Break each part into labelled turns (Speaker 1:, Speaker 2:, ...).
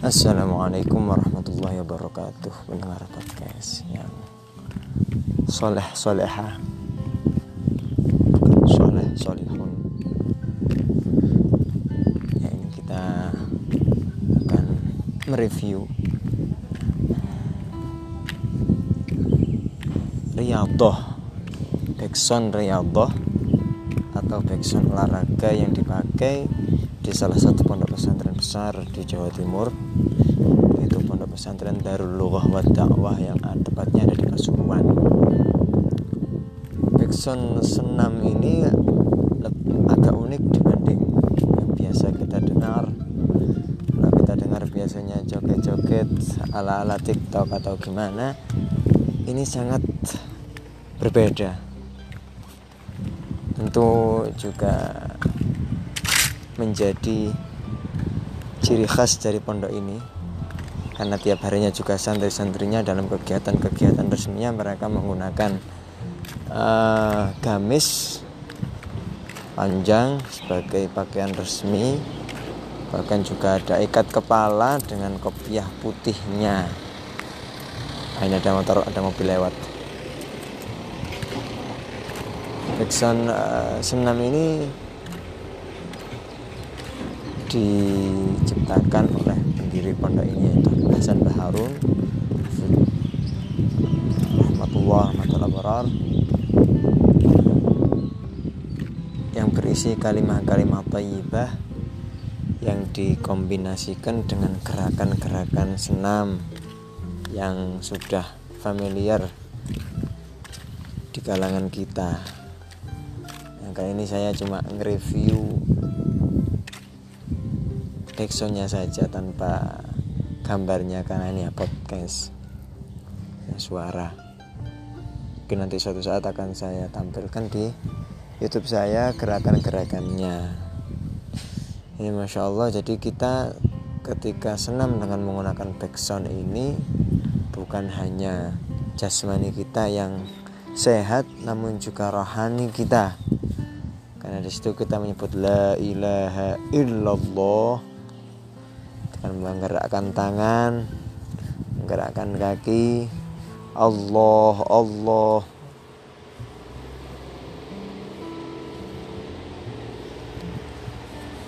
Speaker 1: Assalamualaikum warahmatullahi wabarakatuh. Pendengar podcast yang Soleh soleha soleh solihun Ya ini kita akan mereview Riyadhah. Backsound Riyadhah Atau backsound olahraga yang dipakai di salah satu pondok pesantren besar di Jawa Timur yaitu pondok pesantren Darul Lughah wa Da'wah yang tepatnya ada di Pasuruan. Backsound senam ini agak unik dibanding yang biasa kita dengar. Kalau kita dengar biasanya joget-joget ala-ala TikTok atau gimana, ini sangat berbeda. Tentu juga menjadi ciri khas dari pondok ini. Karena tiap harinya juga santri-santrinya dalam kegiatan-kegiatan resminya mereka menggunakan uh, gamis panjang sebagai pakaian resmi. Bahkan juga ada ikat kepala dengan kopiah putihnya. Ini ada motor ada mobil lewat. Backsound uh, senam ini diciptakan oleh pendiri pondok ini yaitu Hasan Baharun rahmatullah rahmatullah barar yang berisi kalimat-kalimat tayyibah yang dikombinasikan dengan gerakan-gerakan senam yang sudah familiar di kalangan kita. Yang kali ini saya cuma nge-review backsoundnya saja tanpa gambarnya karena ini ya podcast. Ya, suara. Mungkin nanti suatu saat akan saya tampilkan di YouTube saya gerakan-gerakannya. Ini masya Allah. Jadi kita ketika senam dengan menggunakan backsound ini bukan hanya jasmani kita yang sehat namun juga rohani kita. Karena di situ kita menyebut la ilaha illallah akan menggerakkan tangan menggerakkan kaki. Allah Allah.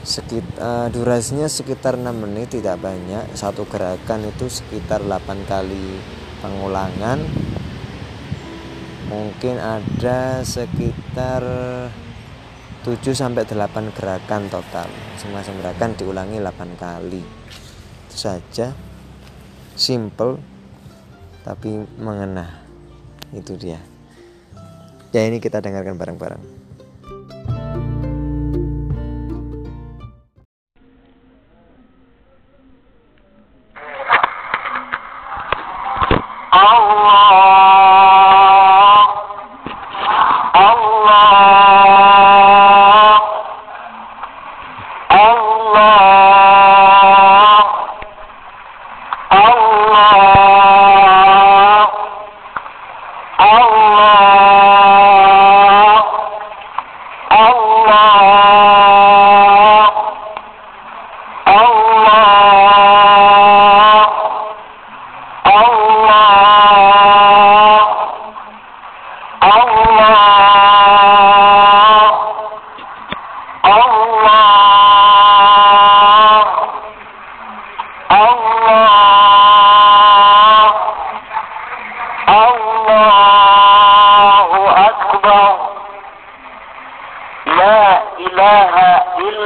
Speaker 1: Sekitar uh, durasinya sekitar 6 menit tidak banyak. Satu gerakan itu sekitar 8 kali pengulangan. Mungkin ada sekitar 7 sampai 8 gerakan total. Masing-masing gerakan diulangi 8 kali. Itu saja. Simple tapi mengena. Itu dia. Ya ini kita dengarkan bareng-bareng.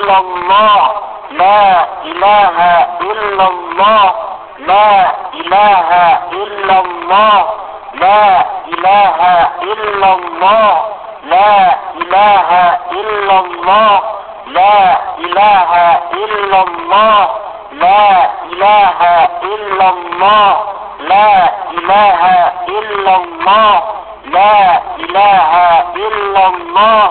Speaker 2: إلا الله. لا إله إلا الله. لا إله إلا الله. لا إله إلا الله. لا إله إلا الله. لا إله إلا الله. لا إله إلا الله. لا إله إلا الله. لا إله إلا الله.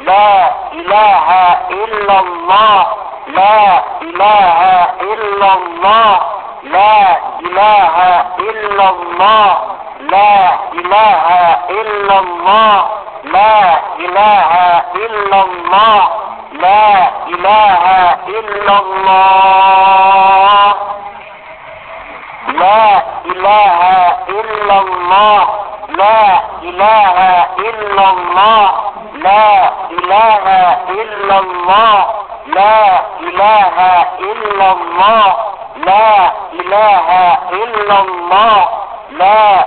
Speaker 2: لا إله إلا الله. لا إله إلا الله. لا إله إلا الله. لا إله إلا الله. لا إله إلا الله. لا إله إلا الله. لا إله إلا الله. لا إله إلا الله. لا إله إلا الله. لا إله إلا الله. لا إله إلا الله. لا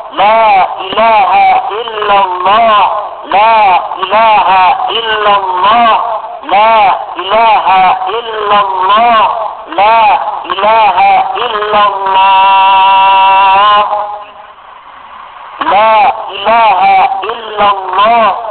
Speaker 2: لا إله إلا الله. لا إله إلا الله. لا إله إلا الله. لا إله إلا الله. لا إله إلا الله.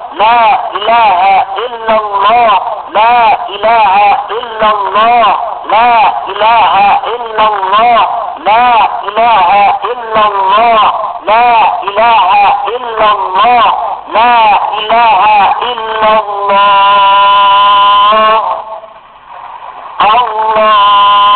Speaker 2: لا إله إلا الله. لا إله إلا الله. لا إله إلا الله. لا إله إلا الله. لا إله إلا الله. لا إله إلا الله. الله.